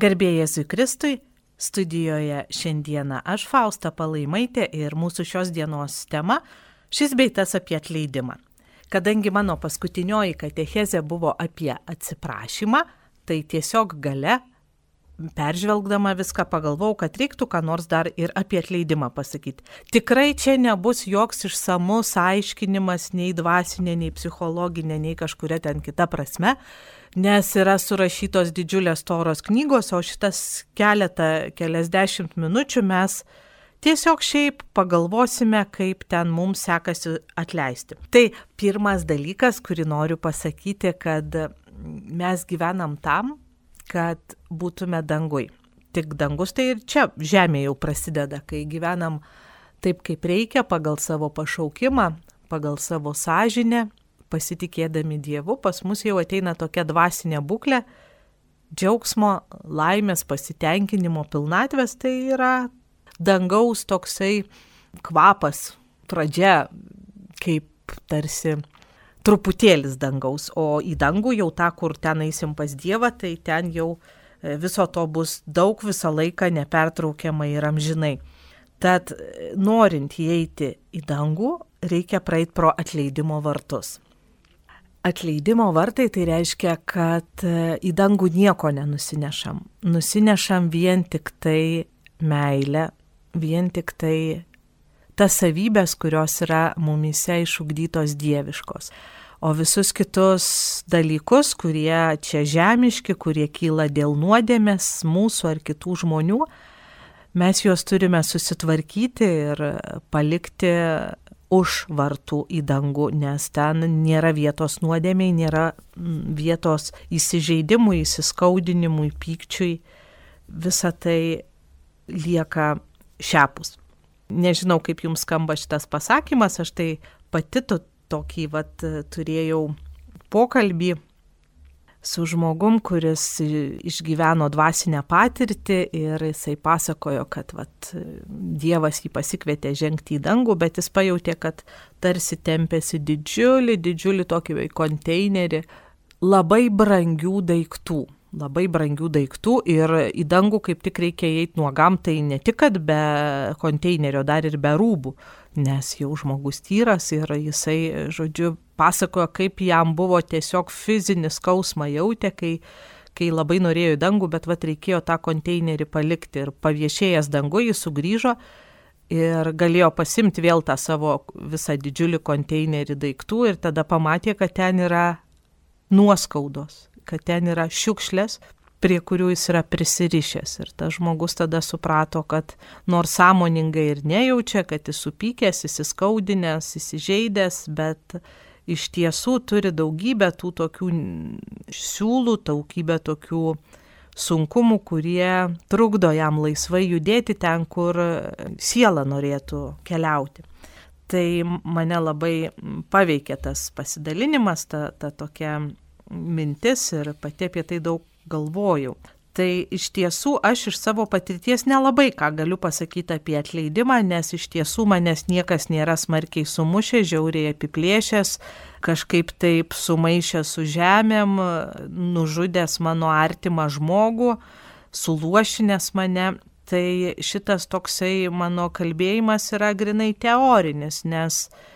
Garbėjai Jėzui Kristui, studijoje šiandieną aš Fausta Palaimaitė ir mūsų šios dienos tema - šis beitas apie atleidimą. Kadangi mano paskutinioji katechezė buvo apie atsiprašymą, tai tiesiog gale, peržvelgdama viską, pagalvojau, kad reiktų ką nors dar ir apie atleidimą pasakyti. Tikrai čia nebus joks išsamus aiškinimas nei dvasinė, nei psichologinė, nei kažkuria ten kita prasme nes yra surašytos didžiulės toros knygos, o šitas keletą, keliasdešimt minučių mes tiesiog šiaip pagalvosime, kaip ten mums sekasi atleisti. Tai pirmas dalykas, kurį noriu pasakyti, kad mes gyvenam tam, kad būtume dangui. Tik dangus tai ir čia žemė jau prasideda, kai gyvenam taip, kaip reikia, pagal savo pašaukimą, pagal savo sąžinę, pasitikėdami Dievu, pas mus jau ateina tokia dvasinė būklė, džiaugsmo, laimės, pasitenkinimo, pilnatvės, tai yra dangaus toksai kvapas, pradžia, kaip tarsi truputėlis dangaus, o į dangų jau tą, kur ten eisim pas Dievą, tai ten jau e, viso to bus daug visą laiką nepertraukiamai ir amžinai. Tad norint įeiti į dangų, reikia praeiti pro atleidimo vartus. Atleidimo vartai tai reiškia, kad e, į dangų nieko nenusinešam. Nusinešam vien tik tai meilę, vien tik tai tas savybės, kurios yra mumise išugdytos dieviškos. O visus kitus dalykus, kurie čia žemiški, kurie kyla dėl nuodėmės mūsų ar kitų žmonių, mes juos turime susitvarkyti ir palikti už vartų į dangų, nes ten nėra vietos nuodėmiai, nėra vietos įsižeidimui, įsiskaudinimui, pykčiui. Visa tai lieka šiapus. Nežinau, kaip jums skamba šitas pasakymas, aš tai pati tokį vat turėjau pokalbį su žmogum, kuris išgyveno dvasinę patirtį ir jisai pasakojo, kad vat, Dievas jį pasikvietė žengti į dangų, bet jis pajutė, kad tarsi tempėsi didžiulį, didžiulį tokį konteinerį labai brangių daiktų. Labai brangių daiktų ir į dangų kaip tik reikia įeiti nuogam, tai ne tik, kad be konteinerio, dar ir be rūbų nes jau žmogus tyras ir jisai, žodžiu, pasakojo, kaip jam buvo tiesiog fizinis skausmą jautė, kai, kai labai norėjo į dangų, bet vat reikėjo tą konteinerį palikti ir paviešėjęs dangu jis sugrįžo ir galėjo pasimti vėl tą savo visą didžiulį konteinerį daiktų ir tada pamatė, kad ten yra nuoskaudos, kad ten yra šiukšlės, prie kurių jis yra prisirišęs. Ir tas žmogus tada suprato, kad nors sąmoningai ir nejaučia, kad jis supykęs, įsiskaudinęs, įsižeidęs, bet iš tiesų turi daugybę tų tokių siūlų, daugybę tokių sunkumų, kurie trukdo jam laisvai judėti ten, kur siela norėtų keliauti. Tai mane labai paveikė tas pasidalinimas, ta, ta tokia mintis ir pati apie tai daug galvojau. Tai iš tiesų aš iš savo patirties nelabai ką galiu pasakyti apie atleidimą, nes iš tiesų manęs niekas nėra smarkiai sumušęs, žiauriai apiplėšęs, kažkaip taip sumaišęs su žemėm, nužudęs mano artimą žmogų, suluošinęs mane. Tai šitas toksai mano kalbėjimas yra grinai teorinis, nes E,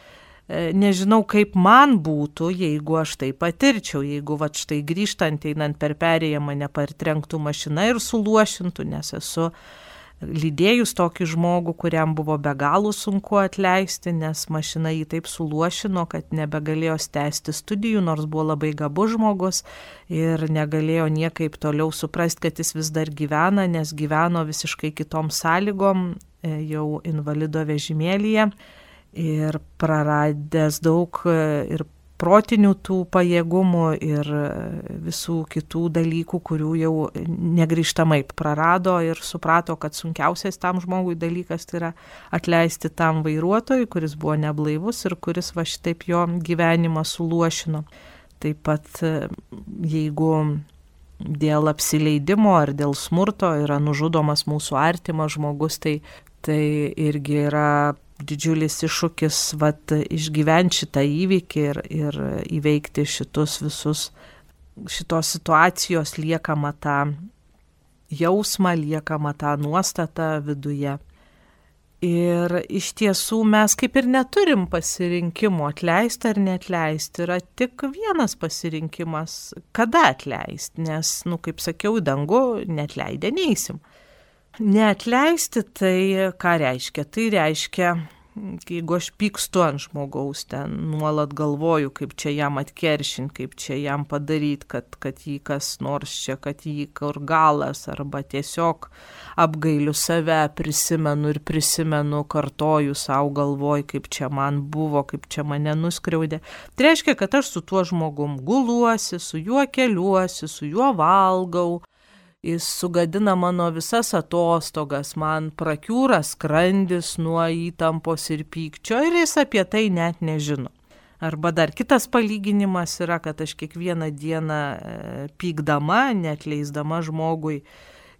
nežinau, kaip man būtų, jeigu aš tai patirčiau, jeigu va štai grįžtant, einant per perėją mane partrenktų mašina ir suluošintų, nes esu lydėjus tokį žmogų, kuriam buvo be galo sunku atleisti, nes mašina jį taip suluošino, kad nebegalėjo tęsti studijų, nors buvo labai gabus žmogus ir negalėjo niekaip toliau suprasti, kad jis vis dar gyvena, nes gyveno visiškai kitom sąlygom, e, jau invalido vežimėlyje ir praradęs daug e, ir protinių tų pajėgumų ir e, visų kitų dalykų, kurių jau negryžtamai prarado ir suprato, kad sunkiausias tam žmogui dalykas tai yra atleisti tam vairuotojui, kuris buvo neblaivus ir kuris va šitaip jo gyvenimą suluošino. Taip pat e, jeigu dėl apsileidimo ar dėl smurto yra nužudomas mūsų artimas žmogus, tai, tai irgi yra didžiulis iššūkis vat, išgyventi šitą įvykį ir, ir įveikti šitus visus, šitos situacijos liekamą tą jausmą, liekama tą nuostatą viduje. Ir iš tiesų mes kaip ir neturim pasirinkimo atleisti ar neatleisti, yra tik vienas pasirinkimas, kada atleisti, nes, nu, kaip sakiau, dangų netleidę neįsim. Neatleisti tai ką reiškia? Tai reiškia jeigu aš pykstu ant žmogaus, ten nuolat galvoju, kaip čia jam atkeršinti, kaip čia jam padaryti, kad, kad jį kas nors čia, kad jį kur galas, arba tiesiog apgailiu save, prisimenu ir prisimenu, kartoju savo galvoj, kaip čia man buvo, kaip čia mane nuskriaudė. Tai reiškia, kad aš su tuo žmogum guluosi, su juo keliuosi, su juo valgau jis sugadina mano visas atostogas, man prakiūra skrandis nuo įtampos ir pykčio ir jis apie tai net nežino. Arba dar kitas palyginimas yra, kad aš kiekvieną dieną e, pykdama, net leisdama žmogui,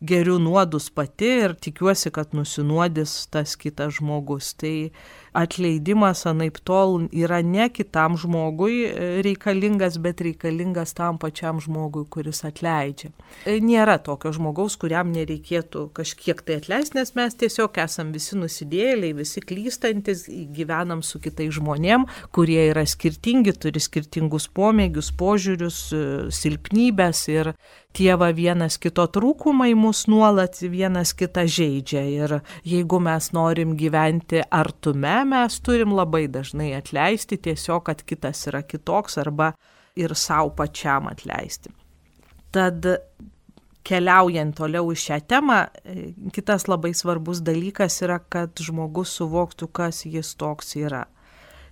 geriu nuodus pati ir tikiuosi, kad nusinuodis tas kitas žmogus. Tai atleidimas anaip tol yra ne kitam žmogui e, reikalingas, bet reikalingas tam pačiam žmogui, kuris atleidžia. E, nėra tokio žmogaus, kuriam nereikėtų kažkiek tai atleisti, nes mes tiesiog esam visi nusidėliai, visi klystantis, gyvenam su kitais žmonėm, kurie yra skirtingi, turi skirtingus pomėgius, požiūrius, e, silpnybės ir tie va vienas kito trūkumai mus nuolat vienas kitą žaidžia. Ir jeigu mes norim gyventi artume, mes turim labai dažnai atleisti tiesiog, kad kitas yra kitoks arba ir savo pačiam atleisti. Tad keliaujant toliau į šią temą, kitas labai svarbus dalykas yra, kad žmogus suvoktų, kas jis toks yra.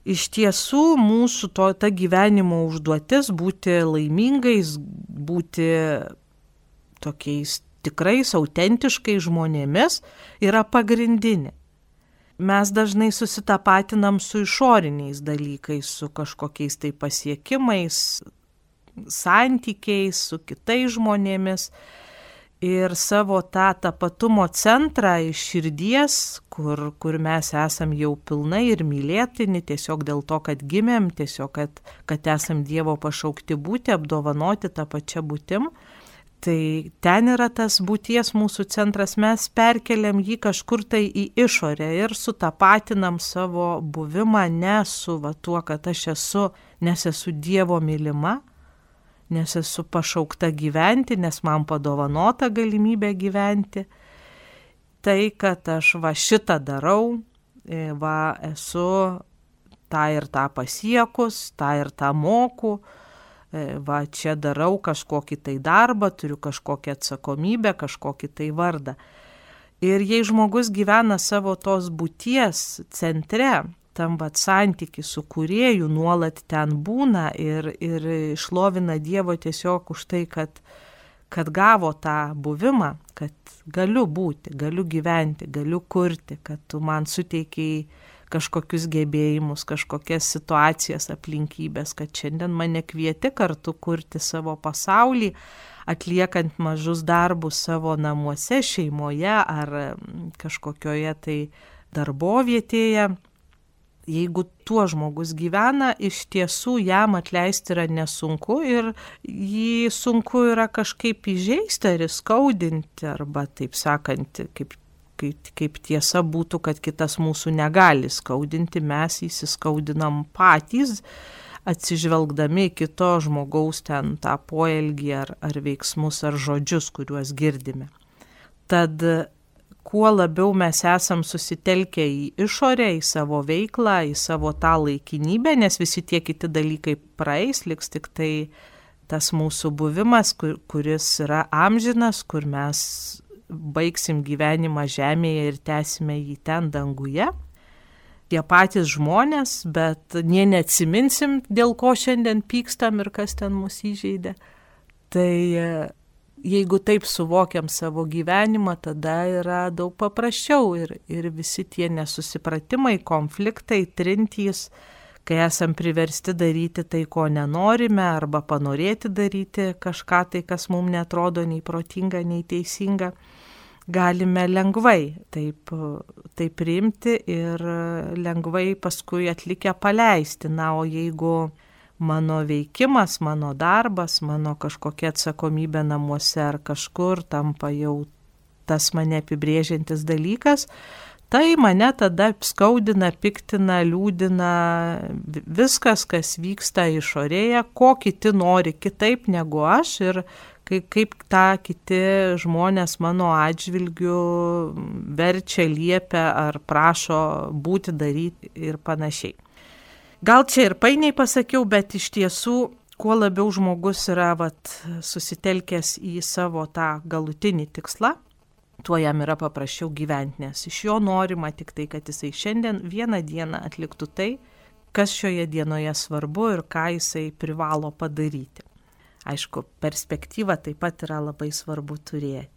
Iš tiesų mūsų to, ta gyvenimo užduotis būti laimingais, būti tokiais tikrais, autentiškais žmonėmis yra pagrindinė mes dažnai susitapatinam su išoriniais dalykais, su kažkokiais tai pasiekimais, santykiais, su kitais žmonėmis. Ir savo tą tapatumo centrą iš širdies, kur, kur mes esam jau pilnai ir mylėtini, tiesiog dėl to, kad gimėm, tiesiog, kad, kad esam Dievo pašaukti būti, apdovanoti tą pačią būtim, Tai ten yra tas būties mūsų centras, mes perkeliam jį kažkur tai į išorę ir sutapatinam savo buvimą ne su va, tuo, kad aš esu, nes esu Dievo mylima, nes esu pašaukta gyventi, nes man padovanota galimybė gyventi. Tai, kad aš va šitą darau, e, va esu tą ir tą pasiekus, tą ir tą moku, va čia darau kažkokį tai darbą, turiu kažkokią atsakomybę, kažkokį tai vardą. Ir jei žmogus gyvena savo tos būties centre, tam vat santyki su kuriejų nuolat ten būna ir, ir išlovina Dievo tiesiog už tai, kad, kad gavo tą buvimą, kad galiu būti, galiu gyventi, galiu kurti, kad tu man suteikiai kažkokius gebėjimus, kažkokias situacijas, aplinkybės, kad šiandien mane kvieti kartu kurti savo pasaulį, atliekant mažus darbus savo namuose, šeimoje ar mm, kažkokioje tai darbovietėje. Jeigu tuo žmogus gyvena, iš tiesų jam atleisti yra nesunku ir jį sunku yra kažkaip įžeisti ar įskaudinti, arba taip sakant, kaip kaip, kaip tiesa būtų, kad kitas mūsų negali skaudinti, mes įsiskaudinam patys, atsižvelgdami kito žmogaus ten tą poelgį ar, ar veiksmus ar žodžius, kuriuos girdime. Tad kuo labiau mes esam susitelkę į išorę, į savo veiklą, į savo tą laikinybę, nes visi tie kiti dalykai praeis, liks tik tai tas mūsų buvimas, kur, kuris yra amžinas, kur mes baigsim gyvenimą žemėje ir tęsime jį ten danguje. Tie patys žmonės, bet nie neatsiminsim, dėl ko šiandien pykstam ir kas ten mus įžeidė. Tai e, jeigu taip suvokiam savo gyvenimą, tada yra daug paprasčiau ir, ir visi tie nesusipratimai, konfliktai, trintys, kai esam priversti daryti tai, ko nenorime, arba panorėti daryti kažką tai, kas mums netrodo nei protinga, nei teisinga galime lengvai taip, taip priimti ir lengvai paskui atlikę paleisti. Na, o jeigu mano veikimas, mano darbas, mano kažkokia atsakomybė namuose ar kažkur tampa jau tas mane apibrėžiantis dalykas, tai mane tada skaudina, piktina, liūdina viskas, kas vyksta išorėje, ko kiti nori kitaip negu aš ir kaip, kaip tą kiti žmonės mano atžvilgių verčia, liepia ar prašo būti, daryti ir panašiai. Gal čia ir painiai pasakiau, bet iš tiesų, kuo labiau žmogus yra vat, susitelkęs į savo tą galutinį tikslą, tuo jam yra paprasčiau gyventi, nes iš jo norima tik tai, kad jisai šiandien vieną dieną atliktų tai, kas šioje dienoje svarbu ir ką jisai privalo padaryti. Aišku, perspektyva taip pat yra labai svarbu turėti.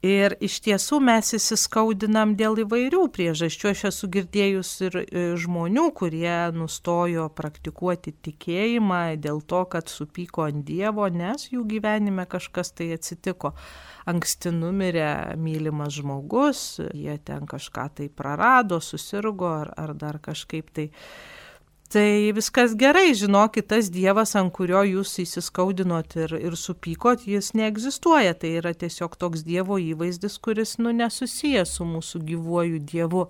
Ir iš tiesų mes įsiskaudinam dėl įvairių priežasčių. Aš esu girdėjus ir e, žmonių, kurie nustojo praktikuoti tikėjimą dėl to, kad supyko ant Dievo, nes jų gyvenime kažkas tai atsitiko. Anksti numirė mylimas žmogus, jie ten kažką tai prarado, susirgo ar, ar dar kažkaip tai Tai viskas gerai, žinokit, tas Dievas, ant kurio jūs įsiskaudinot ir, ir supykot, jis neegzistuoja. Tai yra tiesiog toks Dievo įvaizdis, kuris, nu, nesusijęs su mūsų gyvuoju Dievu.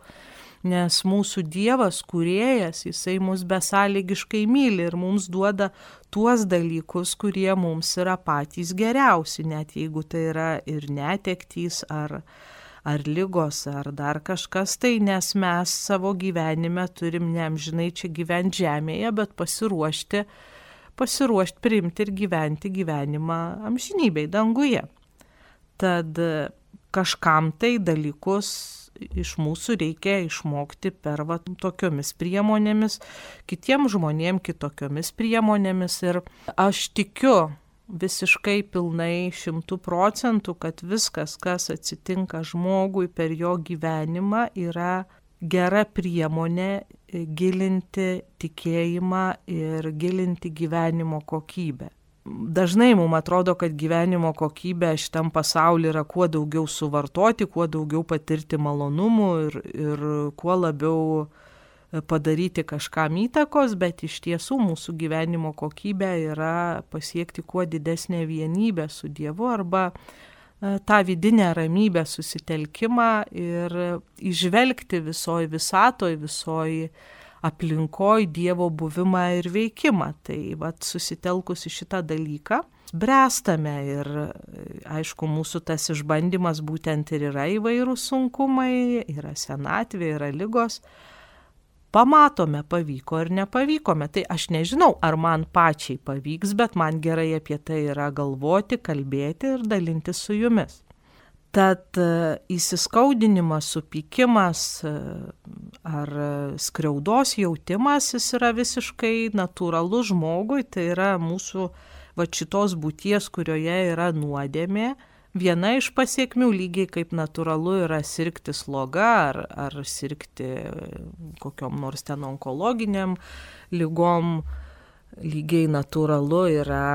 Nes mūsų Dievas, kuriejas, jisai mus besąlygiškai myli ir mums duoda tuos dalykus, kurie mums yra patys geriausi, net jeigu tai yra ir netektys ar, ar lygos, ar dar kažkas tai, nes mes savo gyvenime turim ne amžinai čia gyventi žemėje, bet pasiruošti, pasiruošti priimti ir gyventi gyvenimą amžinybei danguje. Tad kažkam tai dalykus iš mūsų reikia išmokti per va, tokiomis priemonėmis, kitiems žmonėms kitokiomis priemonėmis. Ir aš tikiu, visiškai pilnai šimtų procentų, kad viskas, kas atsitinka žmogui per jo gyvenimą, yra gera priemonė gilinti tikėjimą ir gilinti gyvenimo kokybę. Dažnai mums atrodo, kad gyvenimo kokybė šitam pasauliu yra kuo daugiau suvartoti, kuo daugiau patirti malonumų ir, ir kuo labiau uh, padaryti kažkam įtakos, bet iš tiesų mūsų gyvenimo kokybė yra pasiekti kuo didesnę vienybę su Dievu arba e, tą vidinę ramybę, susitelkimą ir išvelgti visoj visatoj, visoj aplinkoj Dievo buvimą ir veikimą. Tai vad susitelkus į šitą dalyką, bręstame ir aišku, mūsų tas išbandymas būtent ir yra įvairūs sunkumai, yra senatvė, yra lygos pamatome, pavyko ar nepavykome. Tai aš nežinau, ar man pačiai pavyks, bet man gerai apie tai yra galvoti, kalbėti ir dalinti su jumis. Tad e, įsiskaudinimas, supykimas e, ar skriaudos jautimas jis yra visiškai natūralus žmogui, tai yra mūsų va šitos būties, kurioje yra nuodėmė, viena iš pasiekmių lygiai kaip natūralu yra sirgti sloga ar, ar sirgti kokiom nors ten onkologiniam lygom, lygiai natūralu yra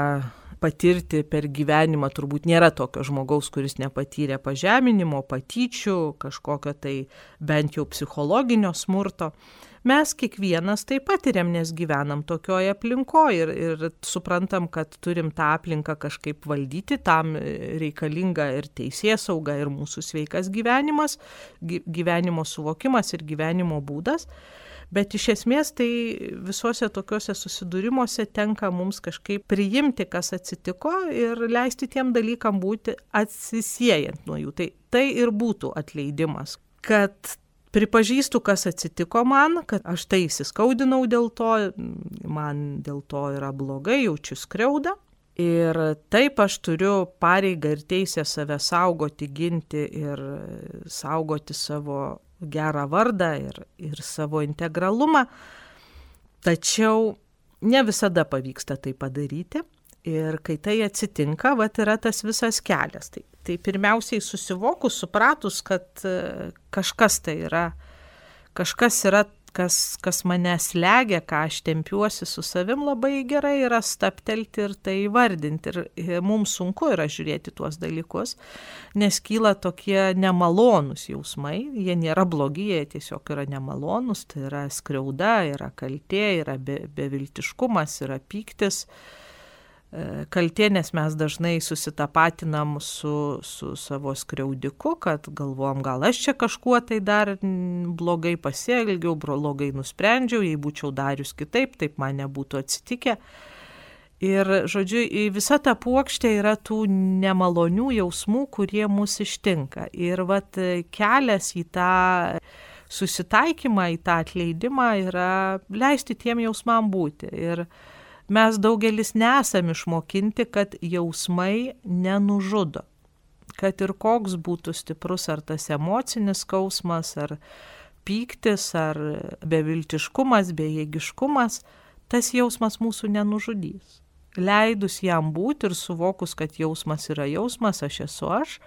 patirti per gyvenimą, turbūt nėra tokio žmogaus, kuris nepatyrė pažeminimo, patyčių, kažkokio tai bent jau psichologinio smurto mes kiekvienas tai patiriam, nes gyvenam tokioje aplinkoje ir, ir suprantam, kad turim tą aplinką kažkaip valdyti, tam reikalinga ir teisės sauga, ir mūsų sveikas gyvenimas, gyvenimo suvokimas ir gyvenimo būdas. Bet iš esmės tai visuose tokiuose susidūrimuose tenka mums kažkaip priimti, kas atsitiko ir leisti tiem dalykam būti atsisiejant nuo jų. Tai tai ir būtų atleidimas, kad pripažįstu, kas atsitiko man, kad aš tai įsiskaudinau dėl to, man dėl to yra blogai, jaučiu skriaudą. Ir taip aš turiu pareigą ir teisę save saugoti, ginti ir saugoti savo gerą vardą ir, ir savo integralumą. Tačiau ne visada pavyksta tai padaryti. Ir kai tai atsitinka, vat yra tas visas kelias. Tai, tai pirmiausiai susivokus, supratus, kad e, kažkas tai yra, kažkas yra, kas, kas mane slegia, ką aš tempiuosi su savim, labai gerai yra staptelti ir tai vardinti. Ir mums sunku yra žiūrėti tuos dalykus, nes kyla tokie nemalonūs jausmai, jie nėra blogi, jie tiesiog yra nemalonūs, tai yra skriauda, yra kaltė, yra be, beviltiškumas, yra pyktis. E, kaltė, nes mes dažnai susitapatinam su, su savo skriaudiku, kad galvom, gal aš čia kažkuo tai dar blogai pasielgiau, blogai nusprendžiau, jei būčiau darius kitaip, taip man nebūtų atsitikę. Ir, žodžiu, visa ta puokštė yra tų nemalonių jausmų, kurie mus ištinka. Ir vat kelias į tą susitaikymą, į tą atleidimą yra leisti tiem jausmam būti. Ir, mes daugelis nesam išmokinti, kad jausmai nenužudo. Kad ir koks būtų stiprus ar tas emocinis skausmas, ar pyktis, ar beviltiškumas, bejėgiškumas, tas jausmas mūsų nenužudys. Leidus jam būti ir suvokus, kad jausmas yra jausmas, aš esu aš,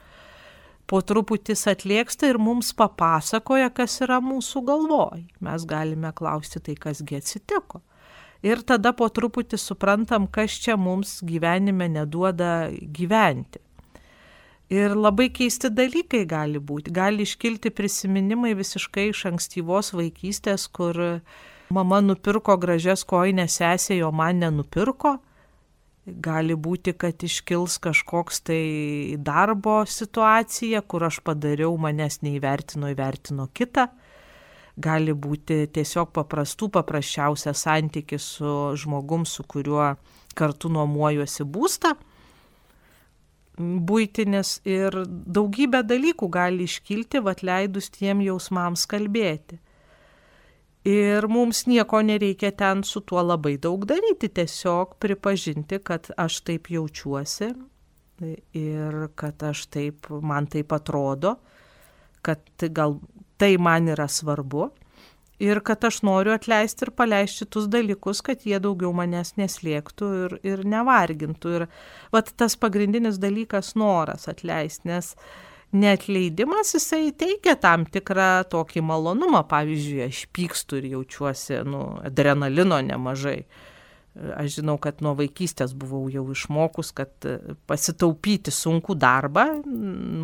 po truputis atlieksta ir mums papasakoja, kas yra mūsų galvoj. Mes galime klausti tai, kasgi atsitiko ir tada po truputį suprantam, kas čia mums gyvenime neduoda gyventi. Ir labai keisti dalykai gali būti. Gali iškilti prisiminimai visiškai iš ankstyvos vaikystės, kur mama nupirko gražias koinės sesė, jo man nenupirko. Gali būti, kad iškils kažkoks tai darbo situacija, kur aš padariau, manęs neįvertino, įvertino kitą gali būti tiesiog paprastų, paprasčiausia santykis su žmogum, su kuriuo kartu nuomuojuosi būstą. Būtinis ir daugybė dalykų gali iškilti, vad leidus tiem jausmams kalbėti. Ir mums nieko nereikia ten su tuo labai daug daryti, tiesiog pripažinti, kad aš taip jaučiuosi ir kad aš taip, man taip atrodo, kad gal tai man yra svarbu ir kad aš noriu atleisti ir paleisti šitus dalykus, kad jie daugiau manęs neslėgtų ir, ir nevargintų. Ir vat tas pagrindinis dalykas - noras atleisti, nes neatleidimas jisai teikia tam tikrą tokį malonumą. Pavyzdžiui, aš pykstu ir jaučiuosi, nu, adrenalino nemažai. Aš žinau, kad nuo vaikystės buvau jau išmokus, kad e, pasitaupyti sunkų darbą.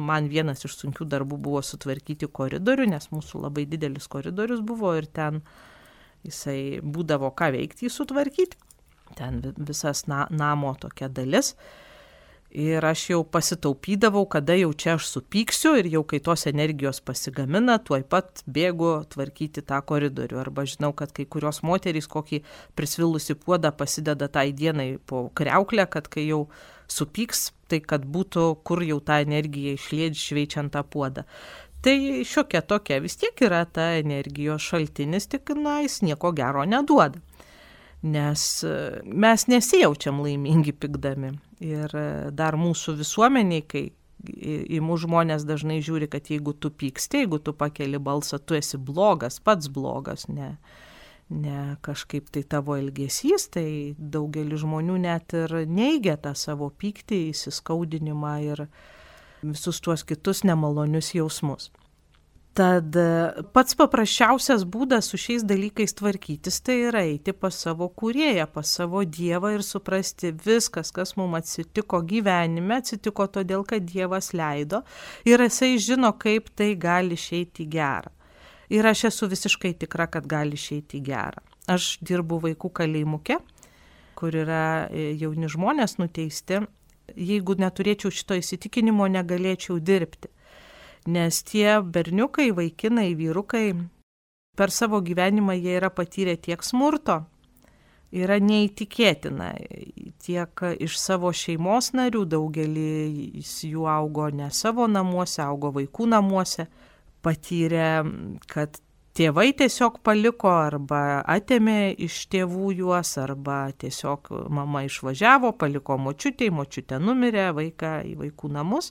Man vienas iš sunkių darbų buvo sutvarkyti koridorių, nes mūsų labai didelis koridorius buvo ir ten jisai būdavo ką veikti jį sutvarkyti. Ten visas na, namo tokia dalis. Ir aš jau pasitaupydavau, kada jau čia aš supyksiu ir jau kai tos energijos pasigamina, tuoj pat bėgu tvarkyti tą koridorių. Arba žinau, kad kai kurios moterys kokį prisvilusi puodą pasideda tai dienai po kreuklę, kad kai jau supyks, tai kad būtų kur jau tą energiją išlėdži šveičiant tą puodą. Tai šiokia tokia vis tiek yra ta energijos šaltinis, tik na, jis nieko gero neduoda nes e, mes nesijaučiam laimingi pykdami. Ir e, dar mūsų visuomeniai, kai į mūsų žmonės dažnai žiūri, kad jeigu tu pyksti, jeigu tu pakeli balsą, tu esi blogas, pats blogas, ne, ne kažkaip tai tavo elgesys, tai daugelis žmonių net ir neigia tą savo pyktį, įsiskaudinimą ir visus tuos kitus nemalonius jausmus. Tad e, pats paprasčiausias būdas su šiais dalykais tvarkytis, tai yra eiti pas savo kūrėją, pas savo Dievą ir suprasti viskas, kas mums atsitiko gyvenime, atsitiko todėl, kad Dievas leido ir jisai žino, kaip tai gali išeiti gerą. Ir aš esu visiškai tikra, kad gali išeiti gerą. Aš dirbu vaikų kalėjimuke, kur yra e, jauni žmonės nuteisti. Jeigu neturėčiau šito įsitikinimo, negalėčiau dirbti nes tie berniukai, vaikinai, vyrukai per savo gyvenimą jie yra patyrę tiek smurto, yra neįtikėtina. Tiek iš savo šeimos narių daugelis jų augo ne savo namuose, augo vaikų namuose, patyrė, kad tėvai tiesiog paliko arba atėmė iš tėvų juos, arba tiesiog mama išvažiavo, paliko močiutė, močiutė numirė, vaiką į vaikų namus.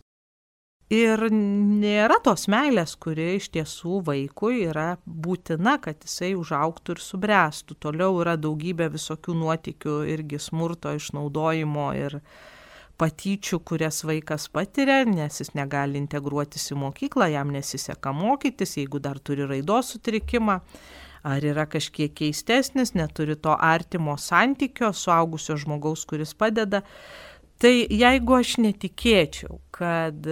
Ir nėra tos meilės, kuri iš tiesų vaikui yra būtina, kad jisai užauktų ir subręstų. Toliau yra daugybė visokių nuotikių, irgi smurto, išnaudojimo ir patyčių, kurias vaikas patiria, nes jis negali integruotis į mokyklą, jam nesiseka mokytis, jeigu dar turi raidos sutrikimą ar yra kažkiek keistesnis, neturi to artimo santykio, suaugusio žmogaus, kuris padeda. Tai jeigu aš netikėčiau, kad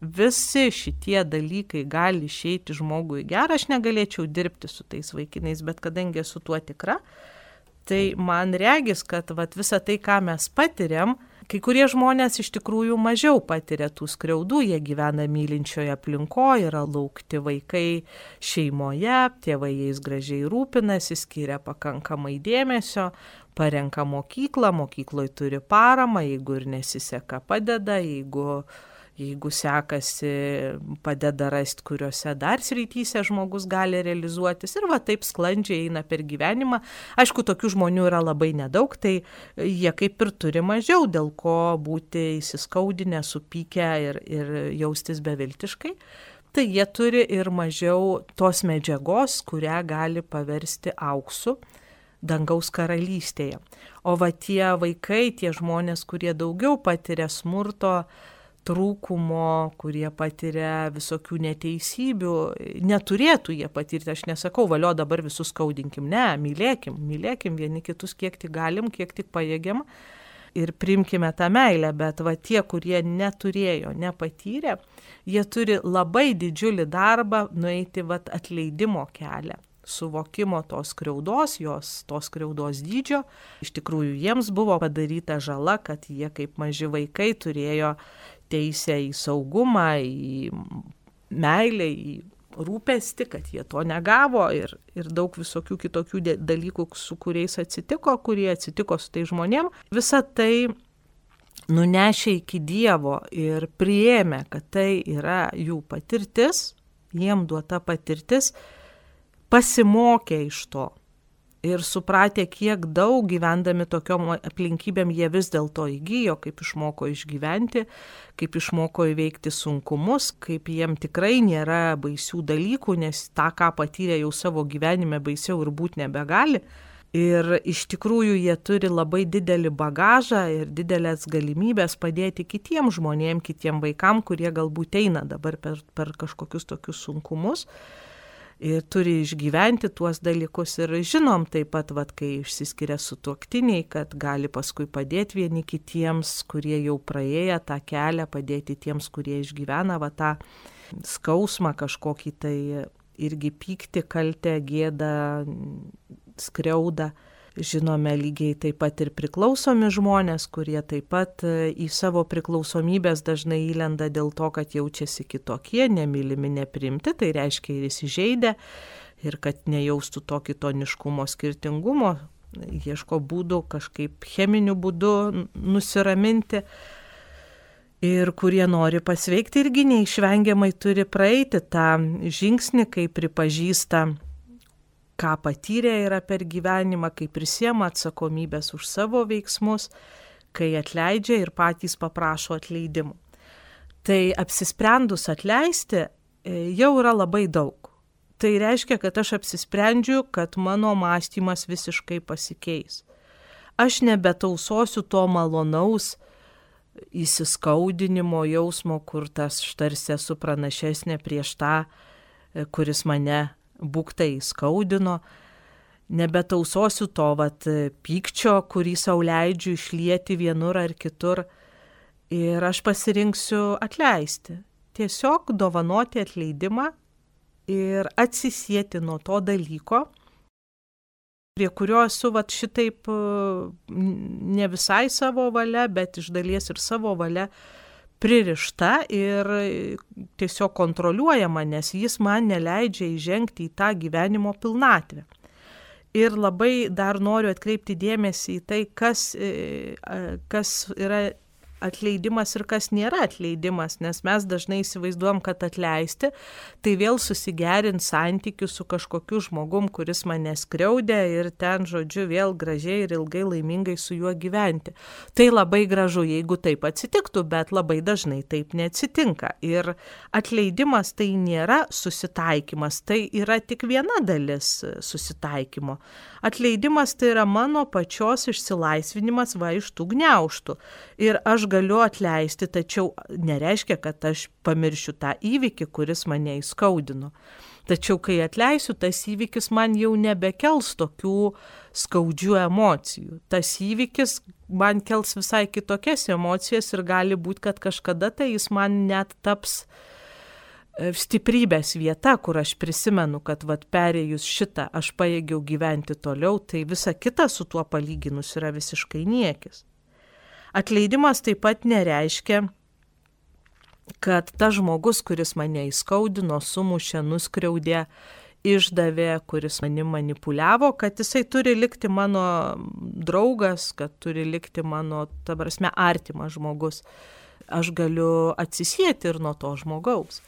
visi šitie dalykai gali išeiti žmogui gerą, aš negalėčiau dirbti su tais vaikinais, bet kadangi esu tuo tikra, tai man regis, kad vat, visa tai, ką mes patiriam, kai kurie žmonės iš tikrųjų mažiau patiria tų skriaudų, jie gyvena mylinčioje aplinkoje, yra laukti vaikai šeimoje, tėvai jais gražiai rūpinasi, skiria pakankamai dėmesio, parenka mokyklą, mokykloje turi paramą, jeigu ir nesiseka padeda, jeigu uh, jeigu sekasi, padeda rasti, kuriuose dar srityse žmogus gali realizuotis ir va taip sklandžiai eina per gyvenimą. Aišku, tokių žmonių yra labai nedaug, tai jie kaip ir turi mažiau, dėl ko būti įsiskaudinę, supykę ir, ir jaustis beviltiškai. Tai jie turi ir mažiau tos medžiagos, kurią gali paversti auksu dangaus karalystėje. O va tie vaikai, tie žmonės, kurie daugiau patiria smurto, trūkumo, kurie patiria visokių neteisybių, neturėtų jie patirti. Aš nesakau, valio dabar visus skaudinkim, ne, mylėkim, mylėkim vieni kitus kiek tik galim, kiek tik pajėgiam ir primkime tą meilę, bet va tie, kurie neturėjo, nepatyrė, jie turi labai didžiulį darbą nueiti va atleidimo kelią suvokimo tos skriaudos, jos tos skriaudos dydžio. Iš tikrųjų, jiems buvo padaryta žala, kad jie kaip maži vaikai turėjo teisę į saugumą, į meilę, į rūpestį, kad jie to negavo ir, ir daug visokių kitokių dalykų, su kuriais atsitiko, kurie atsitiko su tai žmonėm. Visa tai nunešė iki Dievo ir priėmė, kad tai yra jų patirtis, jiem duota patirtis, pasimokė iš to ir supratę, kiek daug gyvendami tokiom aplinkybėm jie vis dėlto įgyjo, kaip išmoko išgyventi, kaip išmoko įveikti sunkumus, kaip jiem tikrai nėra baisių dalykų, nes tą, ką patyrė jau savo gyvenime, baisiau ir būti nebegali. Ir iš tikrųjų jie turi labai didelį bagažą ir didelės galimybės padėti kitiem žmonėm, kitiem vaikam, kurie galbūt eina dabar per, per kažkokius tokius sunkumus ir turi išgyventi tuos dalykus ir žinom taip pat, vat, kai išsiskiria su tuoktiniai, kad gali paskui padėti vieni kitiems, kurie jau praėję tą kelią, padėti tiems, kurie išgyvena va, tą skausmą kažkokį tai irgi pykti, kaltę, gėdą, skriaudą. Žinome lygiai taip pat ir priklausomi žmonės, kurie taip pat e, į savo priklausomybės dažnai įlenda dėl to, kad jaučiasi kitokie, nemylimi, neprimti, tai reiškia ir įsižeidę, ir kad nejaustų to kitoniškumo skirtingumo, ieško būdų kažkaip cheminiu būdu nusiraminti. Ir kurie nori pasveikti irgi neišvengiamai turi praeiti tą žingsnį, kai pripažįsta ką patyrė yra per gyvenimą, kai prisiema atsakomybės už savo veiksmus, kai atleidžia ir patys paprašo atleidimų. Tai apsisprendus atleisti e, jau yra labai daug. Tai reiškia, kad aš apsisprendžiu, kad mano mąstymas visiškai pasikeis. Aš nebetausosiu to malonaus įsiskaudinimo jausmo, kur tas štarsi esu pranašesnė prieš tą, e, kuris mane būktai skaudino, nebetausosiu to vat pykčio, kurį savo leidžiu išlieti vienur ar kitur ir aš pasirinksiu atleisti. Tiesiog dovanoti atleidimą ir atsisėti nuo to dalyko, prie kurio esu vat šitaip ne visai savo valia, bet iš dalies ir savo valia pririšta ir tiesiog kontroliuojama, nes jis man neleidžia įžengti į tą gyvenimo pilnatvę. Ir labai dar noriu atkreipti dėmesį į tai, kas, e, kas yra atleidimas ir kas nėra atleidimas, nes mes dažnai įsivaizduom, kad atleisti, tai vėl susigerint santykių su kažkokiu žmogum, kuris mane skriaudė ir ten, žodžiu, vėl gražiai ir ilgai laimingai su juo gyventi. Tai labai gražu, jeigu taip atsitiktų, bet labai dažnai taip neatsitinka. Ir atleidimas tai nėra susitaikymas, tai yra tik viena dalis susitaikymo. Atleidimas tai yra mano pačios išsilaisvinimas va iš tų gneuštų. Ir aš galiu atleisti, tačiau nereiškia, kad aš pamiršiu tą įvykį, kuris mane įskaudino. Tačiau kai atleisiu, tas įvykis man jau nebekels tokių skaudžių emocijų. Tas įvykis man kels visai kitokias emocijas ir gali būti, kad kažkada tai jis man net taps e, stiprybės vieta, kur aš prisimenu, kad vad perėjus šitą aš pajėgiau gyventi toliau, tai visa kita su tuo palyginus yra visiškai niekis. Atleidimas taip pat nereiškia, kad tas žmogus, kuris mane įskaudino, sumušė, nuskriaudė, išdavė, kuris mani manipuliavo, kad jisai turi likti mano draugas, kad turi likti mano, ta prasme, artimas žmogus. Aš galiu atsisėti ir nuo to žmogaus.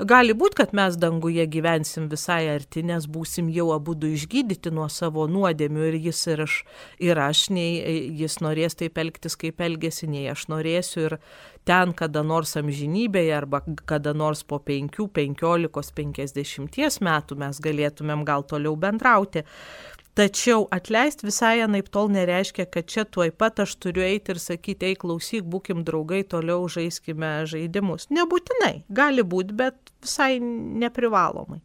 Gali būti, kad mes danguje gyvensim visai arti, nes būsim jau abu du išgydyti nuo savo nuodėmių ir jis ir aš, ir aš, nei jis norės taip elgtis, kaip elgesi, nei aš norėsiu ir ten kada nors amžinybėje arba kada nors po 5, 15, 50 metų mes galėtumėm gal toliau bendrauti. Tačiau atleisti visai anaip tol nereiškia, kad čia tuoj pat aš turiu eiti ir sakyti, ei klausyk, būkim draugai, toliau žaiskime žaidimus. Nebūtinai, gali būti, bet visai neprivalomai.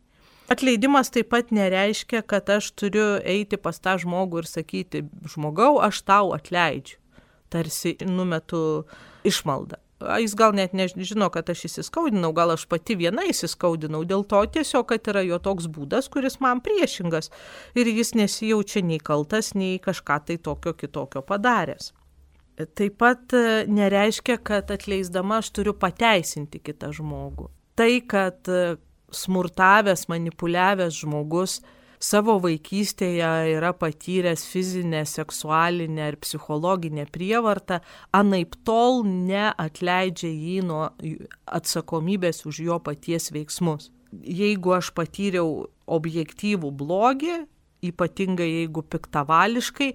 Atleidimas taip pat nereiškia, kad aš turiu eiti pas tą žmogų ir sakyti, žmogau, aš tau atleidžiu. Tarsi numetu išmaldą jis gal net nežino, kad aš įsiskaudinau, gal aš pati viena įsiskaudinau, dėl to tiesiog, kad yra jo toks būdas, kuris man priešingas ir jis nesijaučia nei kaltas, nei kažką tai tokio kitokio padaręs. Taip pat e, nereiškia, kad atleisdama aš turiu pateisinti kitą žmogų. Tai, kad e, smurtavęs, manipuliavęs žmogus savo vaikystėje yra patyręs fizinę, seksualinę ir psichologinę prievartą, anaip tol neatleidžia jį nuo atsakomybės už jo paties veiksmus. Jeigu aš patyriau objektyvų blogį, ypatingai jeigu piktavališkai,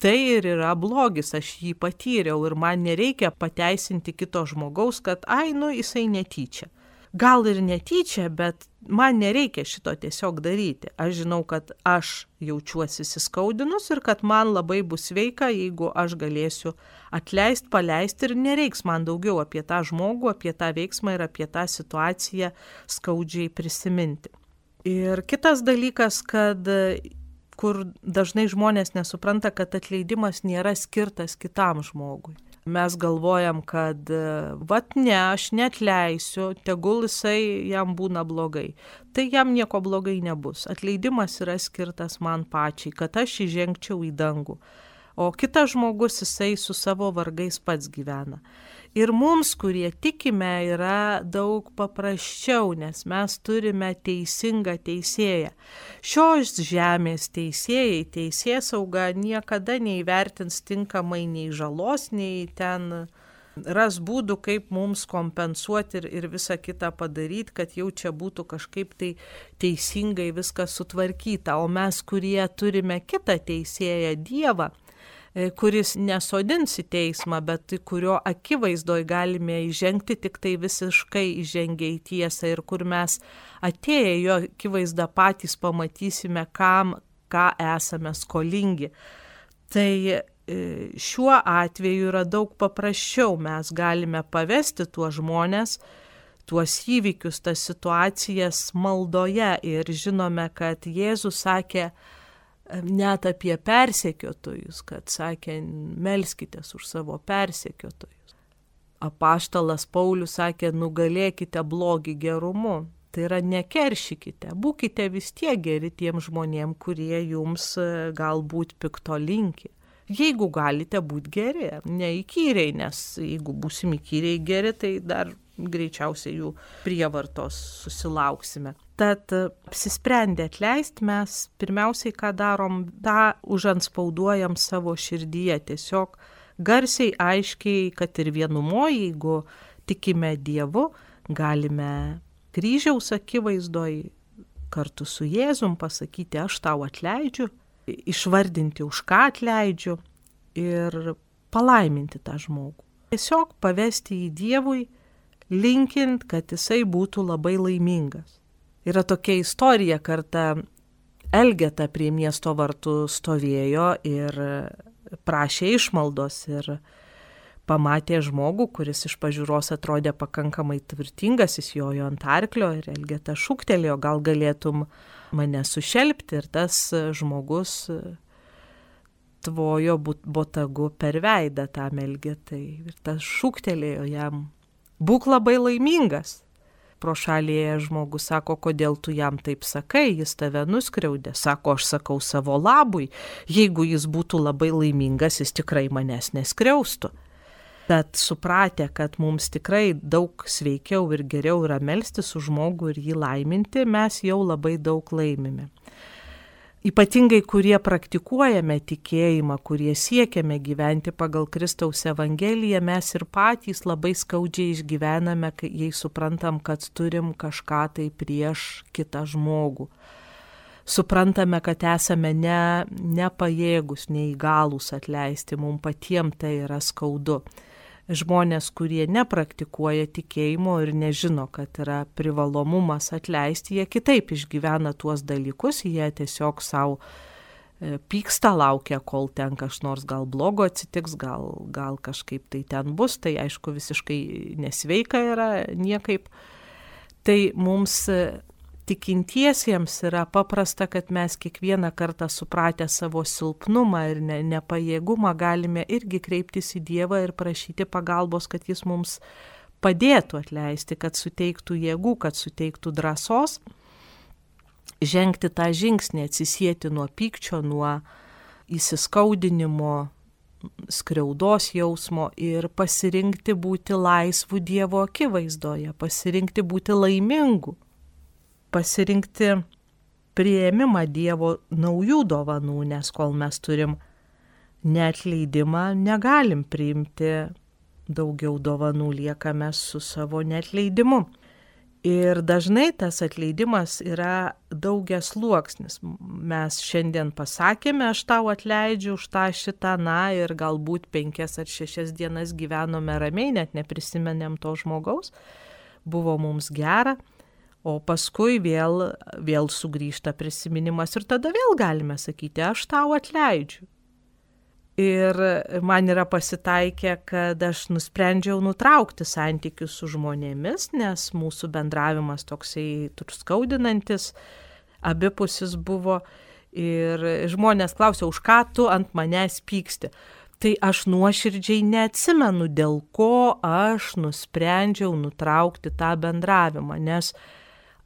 tai ir yra blogis, aš jį patyriau ir man nereikia pateisinti kito žmogaus, kad ai, nu, jisai netyčia gal ir netyčia, bet man nereikia šito tiesiog daryti. Aš žinau, kad aš jaučiuosi įsiskaudinus ir kad man labai bus sveika, jeigu aš galėsiu atleisti, paleisti ir nereiks man daugiau apie tą žmogų, apie tą veiksmą ir apie tą situaciją skaudžiai prisiminti. Ir kitas dalykas, kad kur dažnai žmonės nesupranta, kad atleidimas nėra skirtas kitam žmogui mes galvojam, kad vat ne, aš net leisiu, tegul jisai jam būna blogai. Tai jam nieko blogai nebus. Atleidimas yra skirtas man pačiai, kad aš įžengčiau į dangų. O kitas žmogus jisai su savo vargais pats gyvena. Ir mums, kurie tikime, yra daug paprasčiau, nes mes turime teisingą teisėją. Šios žemės teisėjai, teisės sauga niekada neįvertins tinkamai nei žalos, nei ten ras būdų, kaip mums kompensuoti ir, ir visą kitą padaryti, kad jau čia būtų kažkaip tai teisingai viskas sutvarkyta. O mes, kurie turime kitą teisėją Dievą, kuris nesodins į teismą, bet kurio akivaizdoj galime įžengti tik tai visiškai įžengę į tiesą ir kur mes atėję jo akivaizdą patys pamatysime, kam, ką esame skolingi. Tai e, šiuo atveju yra daug paprasčiau, mes galime pavesti tuos žmonės, tuos įvykius, tas situacijas maldoje ir žinome, kad Jėzus sakė, net apie persekiotojus, kad sakė, melskitės už savo persekiotojus. Apaštalas Paulius sakė, nugalėkite blogį gerumu. Tai yra nekeršykite, būkite vis tiek geri tiem žmonėm, kurie jums e, galbūt pikto linki. Jeigu galite būti geri, neįkyriai, nes jeigu būsim įkyriai geri, tai dar greičiausiai jų prievartos susilauksime. Tad apsisprendę atleisti mes pirmiausiai, ką darom, tą užanspauduojam savo širdyje. Tiesiog garsiai, aiškiai, kad ir vienumoje, jeigu tikime Dievu, galime kryžiaus akivaizdoj kartu su Jėzum pasakyti, aš tau atleidžiu, išvardinti, už ką atleidžiu ir palaiminti tą žmogų. Tiesiog pavesti į Dievui, linkint, kad jisai būtų labai laimingas. Yra tokia istorija, kartą Elgeta prie miesto vartų stovėjo ir prašė išmaldos ir pamatė žmogų, kuris iš pažiūros atrodė pakankamai tvirtingas, jis jojo ant arklio ir Elgeta šūktelėjo, gal galėtum mane sušelbti ir tas žmogus tvojo botagu per veidą tam Elgetai ir tas šūktelėjo jam, būk labai laimingas. Pro šalėje žmogus sako, kodėl tu jam taip sakai, jis tave nuskriaudė. Sako, aš sakau savo labui, jeigu jis būtų labai laimingas, jis tikrai manęs neskriaustų. Bet supratę, kad mums tikrai daug sveikiau ir geriau yra melstį su žmogu ir jį laiminti, mes jau labai daug laimime. Ypatingai, kurie praktikuojame tikėjimą, kurie siekiame gyventi pagal Kristaus Evangeliją, mes ir patys labai skaudžiai išgyvename, jei suprantam, kad turim kažką tai prieš kitą žmogų. Suprantame, kad esame ne, nepajėgus, neįgalus atleisti, mums patiems tai yra skaudu žmonės, kurie nepraktikuoja tikėjimo ir nežino, kad yra privalomumas atleisti, jie kitaip išgyvena tuos dalykus, jie tiesiog savo e, pyksta, laukia, kol ten kas nors gal blogo atsitiks, gal, gal kažkaip tai ten bus, tai aišku visiškai nesveika yra niekaip. Tai mums tikintiesiems yra paprasta, kad mes kiekvieną kartą supratę savo silpnumą ir ne, nepajėgumą galime irgi kreiptis į Dievą ir prašyti pagalbos, kad Jis mums padėtų atleisti, kad suteiktų jėgų, kad suteiktų drąsos žengti tą žingsnį, atsisėti nuo pykčio, nuo įsiskaudinimo, skriaudos jausmo ir pasirinkti būti laisvų Dievo akivaizdoje, pasirinkti būti laimingu pasirinkti prieimimą Dievo naujų dovanų, nes kol mes turim netleidimą, negalim priimti daugiau dovanų, liekame su savo netleidimu. Ir dažnai tas atleidimas yra daugias sluoksnis. Mes šiandien pasakėme, aš tau atleidžiu už tą šitą, na ir galbūt penkias ar šešias dienas gyvenome ramiai, net neprisimenėm to žmogaus, buvo mums gera, O paskui vėl, vėl sugrįžta prisiminimas ir tada vėl galime sakyti, aš tau atleidžiu. Ir man yra pasitaikę, kad aš nusprendžiau nutraukti santykius su žmonėmis, nes mūsų bendravimas toksai turskaudinantis, abipusis buvo. Ir žmonės klausia, už ką tu ant manęs pyksti. Tai aš nuoširdžiai neatsimenu, dėl ko aš nusprendžiau nutraukti tą bendravimą, nes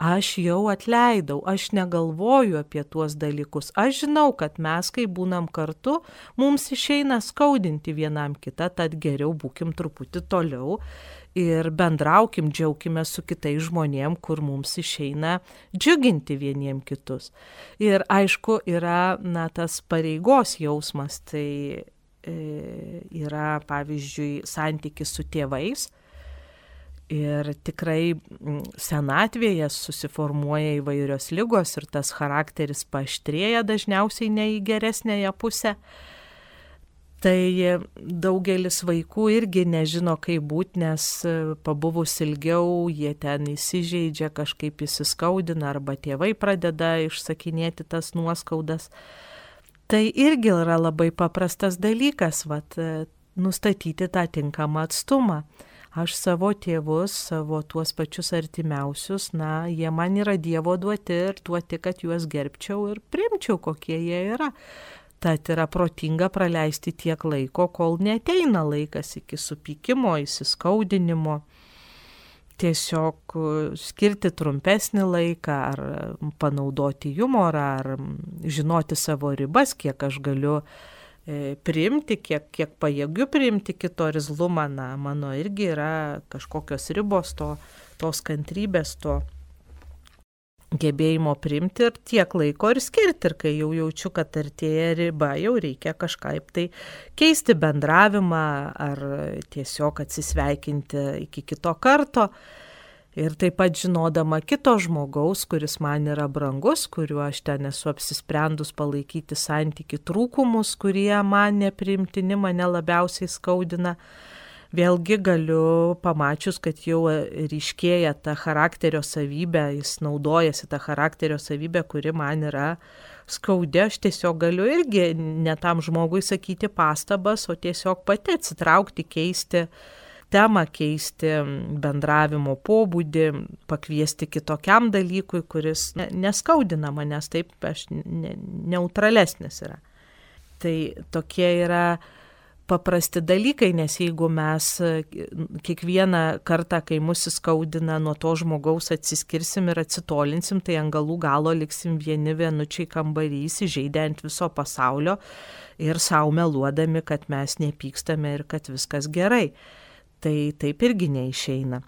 aš jau atleidau, aš negalvoju apie tuos dalykus. Aš žinau, kad mes, kai būnam kartu, mums išeina skaudinti vienam kitą, tad geriau būkim truputį toliau ir bendraukim, džiaukime su kitais žmonėm, kur mums išeina džiuginti vieniem kitus. Ir aišku, yra na, tas pareigos jausmas, tai e, yra pavyzdžiui santykis su tėvais Ir tikrai senatvėje susiformuoja įvairios lygos ir tas charakteris paštrėja dažniausiai ne į geresnėje pusę. Tai daugelis vaikų irgi nežino, kaip būti, nes e, pabuvus ilgiau jie ten įsižeidžia, kažkaip įsiskaudina arba tėvai pradeda išsakinėti tas nuoskaudas. Tai irgi yra labai paprastas dalykas, vat, e, nustatyti tą tinkamą atstumą aš savo tėvus, savo tuos pačius artimiausius, na, jie man yra Dievo duoti ir duoti, kad juos gerbčiau ir primčiau, kokie jie yra. Tad yra protinga praleisti tiek laiko, kol neteina laikas iki supykimo, įsiskaudinimo. Tiesiog skirti trumpesnį laiką ar panaudoti humorą, ar žinoti savo ribas, kiek aš galiu uh, E, priimti, kiek, kiek pajėgiu priimti kito rizlumą, na, mano irgi yra kažkokios ribos to, tos kantrybės, to gebėjimo priimti ir tiek laiko ir skirti. Ir kai jau jaučiu, kad artėja riba, jau reikia kažkaip tai keisti bendravimą ar tiesiog atsisveikinti iki kito karto. Ir taip pat žinodama kito žmogaus, kuris man yra brangus, kuriuo aš ten esu apsisprendus palaikyti santyki trūkumus, kurie man neprimtini, mane labiausiai skaudina, vėlgi galiu pamačius, kad jau ryškėja ta charakterio savybė, jis naudojasi tą charakterio savybę, kuri man yra skaudė, aš tiesiog galiu irgi ne tam žmogui sakyti pastabas, o tiesiog pati atsitraukti, keisti temą, keisti bendravimo pobūdį, pakviesti kitokiam dalykui, kuris neskaudina manęs, taip aš ne, neutralesnis yra. Tai tokie yra paprasti dalykai, nes jeigu mes kiekvieną kartą, kai mus įskaudina, nuo to žmogaus atsiskirsim ir atsitolinsim, tai ant galų galo liksim vieni vienučiai kambarys, įžeidę ant viso pasaulio ir savo meluodami, kad mes nepykstame ir kad viskas gerai. Tai taip irgi neišeina.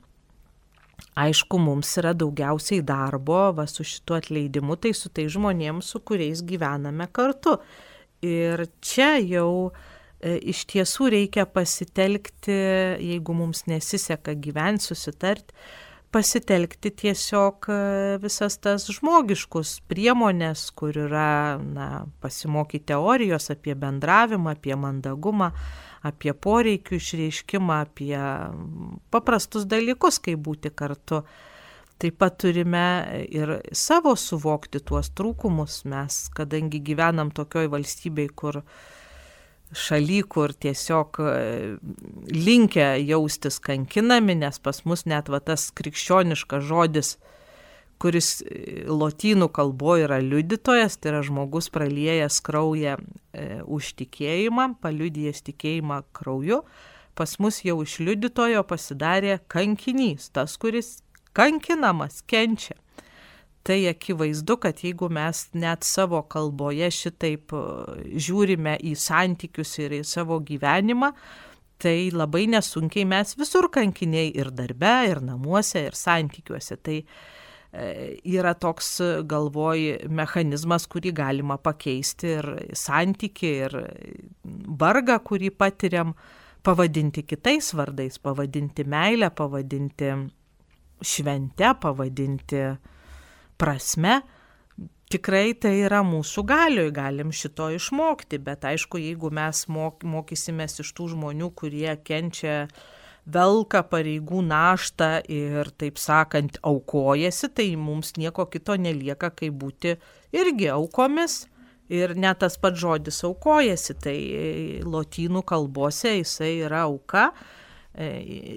Aišku, mums yra daugiausiai darbo, va su šituo atleidimu, tai su tai žmonėms, su kuriais gyvename kartu. Ir čia jau e, iš tiesų reikia pasitelkti, jeigu mums nesiseka gyventi, susitarti, pasitelkti tiesiog e, visas tas žmogiškus priemonės, kur yra na, pasimokyti teorijos apie bendravimą, apie mandagumą, apie poreikių išreiškimą, apie paprastus dalykus, kaip būti kartu. Taip pat turime ir savo suvokti tuos trūkumus. Mes, kadangi gyvenam tokioj valstybei, kur šaly, kur tiesiog e, linkia jaustis kankinami, nes pas mus net va tas krikščioniškas žodis, kuris e, lotynų kalboje yra liudytojas, tai yra žmogus praliejęs kraują e, už tikėjimą, paliudijęs tikėjimą krauju, pas mus jau iš liudytojo pasidarė kankinys, tas, kuris kankinamas, kenčia. Tai akivaizdu, kad jeigu mes net savo kalboje šitaip e, žiūrime į santykius ir į savo gyvenimą, tai labai nesunkiai mes visur kankiniai ir darbe, ir namuose, ir santykiuose. Tai e, yra toks galvoj mechanizmas, kurį galima pakeisti ir santyki, ir vargą, kurį patiriam, pavadinti kitais vardais, pavadinti meilę, pavadinti švente, pavadinti prasme, tikrai tai yra mūsų galioj, galim šito išmokti, bet aišku, jeigu mes mok, mokysimės iš tų žmonių, kurie kenčia velka pareigų naštą ir, taip sakant, aukojasi, tai mums nieko kito nelieka, kaip būti irgi aukomis. Ir net tas pats žodis aukojasi, tai lotynų kalbose jisai yra auka, e,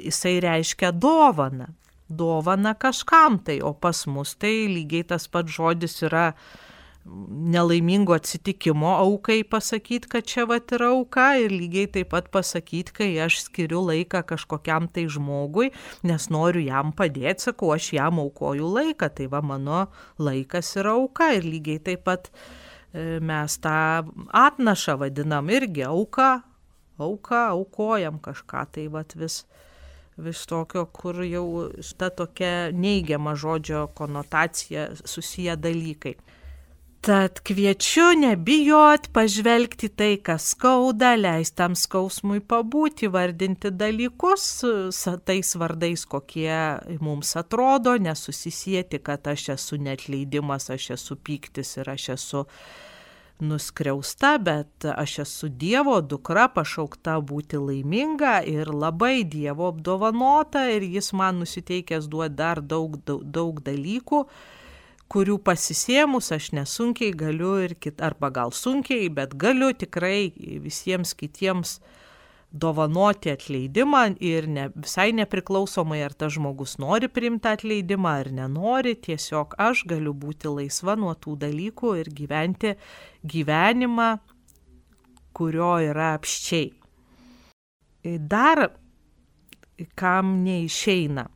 jisai reiškia dovana dovana kažkam tai, o pas mus tai lygiai tas pats žodis yra nelaimingo atsitikimo aukai pasakyti, kad čia vat yra auka ir lygiai taip pat pasakyti, kai aš skiriu laiką kažkokiam tai žmogui, nes noriu jam padėti, sakau, aš jam aukoju laiką, tai va mano laikas yra auka ir lygiai taip pat e, mes tą atnašą vadinam irgi auka, auka, aukojam kažką, tai va vis vis tokio, kur jau ta tokia neigiama žodžio konotacija susiję dalykai. Tad kviečiu nebijot, pažvelgti tai, kas skauda, leistam skausmui pabūti, vardinti dalykus tais vardais, kokie mums atrodo, nesusisieti, kad aš esu netleidimas, aš esu pyktis ir aš esu nuskriausta, bet aš esu Dievo dukra, pašaukta būti laiminga ir labai Dievo apdovanota ir jis man nusiteikęs duoti dar daug, daug, daug dalykų, kurių pasisėmus aš nesunkiai galiu ir kit, arba gal sunkiai, bet galiu tikrai visiems kitiems dovanoti atleidimą ir ne, visai nepriklausomai, ar tas žmogus nori priimti atleidimą ar nenori, tiesiog aš galiu būti laisva nuo tų dalykų ir gyventi gyvenimą, kurio yra apščiai. Dar kam neišeina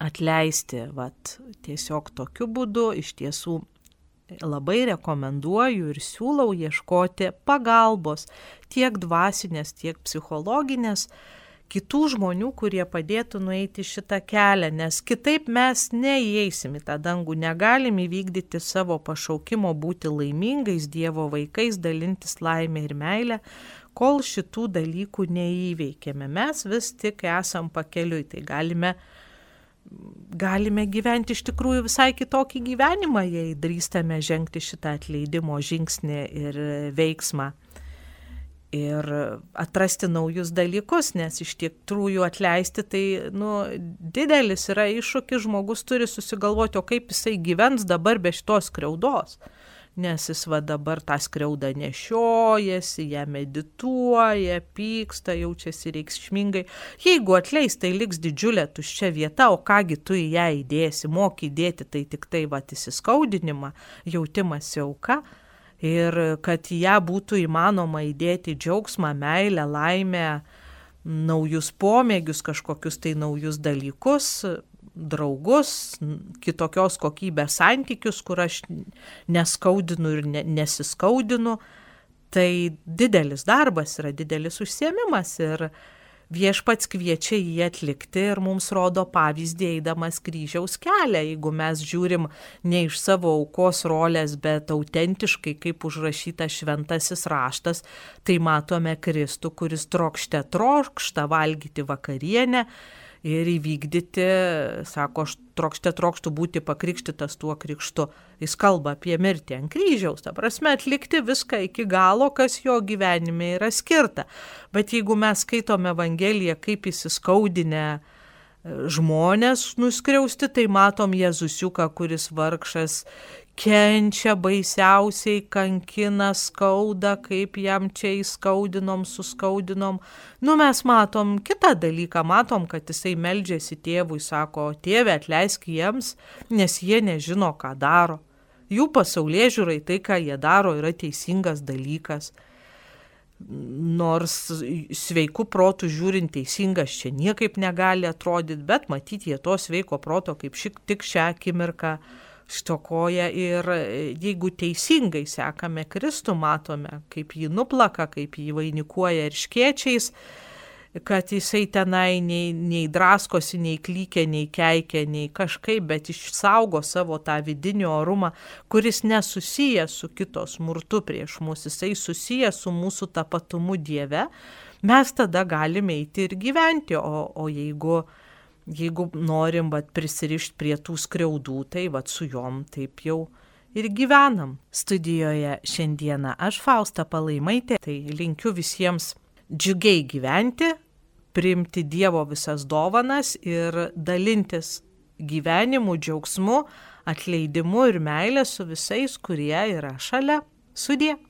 atleisti, vat, tiesiog tokiu būdu iš tiesų labai rekomenduoju ir siūlau ieškoti pagalbos tiek dvasinės, tiek psichologinės kitų žmonių, kurie padėtų nueiti šitą kelią, nes kitaip mes neįeisim į tą dangų, negalim įvykdyti savo pašaukimo būti laimingais Dievo vaikais, dalintis laimę ir meilę, kol šitų dalykų neįveikėme. Mes vis tik esam pakeliui, tai galime galime gyventi iš tikrųjų visai kitokį gyvenimą, jei drįstame žengti šitą atleidimo žingsnį ir veiksmą. ir atrasti naujus dalykus, nes iš tikrųjų atleisti tai nu, didelis yra iššūkis, žmogus turi susigalvoti, o kaip jisai gyvens dabar be šitos kreudos. Nes jis va dabar tą skriaudą nešiojasi, ją medituoja, pyksta, jaučiasi reikšmingai. Jeigu atleis, tai liks didžiulė tuščia vieta, o kągi tu į ją įdėsi, moky įdėti, tai tik tai va įsiskaudinimą, jautimas auka ir kad ją būtų įmanoma įdėti džiaugsmą, meilę, laimę, naujus pomėgius, kažkokius tai naujus dalykus, draugus, kitokios kokybės santykius, kur aš neskaudinu ir ne, nesiskaudinu, tai didelis darbas yra didelis užsiemimas ir viešpats kviečia jį atlikti ir mums rodo pavyzdį eidamas kryžiaus kelią. Jeigu mes žiūrim ne iš savo aukos rolės, bet autentiškai, kaip užrašyta šventasis raštas, tai matome Kristų, kuris trokšte trokšta valgyti vakarienę ir įvykdyti, sako, aš trokšte trokštų būti pakrikštytas tuo krikštu. Jis kalba apie mirtį ant kryžiaus, ta prasme atlikti viską iki galo, kas jo gyvenime yra skirta. Bet jeigu mes skaitome Evangeliją kaip įsiskaudinę, žmonės nuskriausti, tai matom Jėzusiuką, kuris vargšas kenčia baisiausiai, kankina, skauda, kaip jam čia įskaudinom, suskaudinom. Nu, mes matom kitą dalyką, matom, kad jisai meldžiasi tėvui, sako, tėve atleisk jiems, nes jie nežino, ką daro. Jų pasaulyje žiūrai tai, ką jie daro, yra teisingas dalykas nors sveiku protu žiūrint teisingas čia niekaip negali atrodyti, bet matyti jie to sveiko proto kaip šik tik šią akimirką štokoja ir jeigu teisingai sekame Kristų, matome, kaip jį nuplaka, kaip jį vainikuoja ir škiečiais, kad jisai tenai nei, nei draskosi, nei klykia, nei keikia, nei kažkaip, bet išsaugo savo tą vidinį orumą, kuris nesusijęs su kito smurtu prieš mus, jisai susijęs su mūsų tapatumu Dieve, mes tada galime eiti ir gyventi, o, o jeigu, jeigu norim vat, prisirišti prie tų skriaudų, tai vat, su jom taip jau ir gyvenam. Studijoje šiandieną aš Fausta Palaimaitė, tai linkiu visiems džiugiai gyventi, priimti Dievo visas dovanas ir dalintis gyvenimu, džiaugsmu, atleidimu ir meilė su visais, kurie yra šalia. Sudė.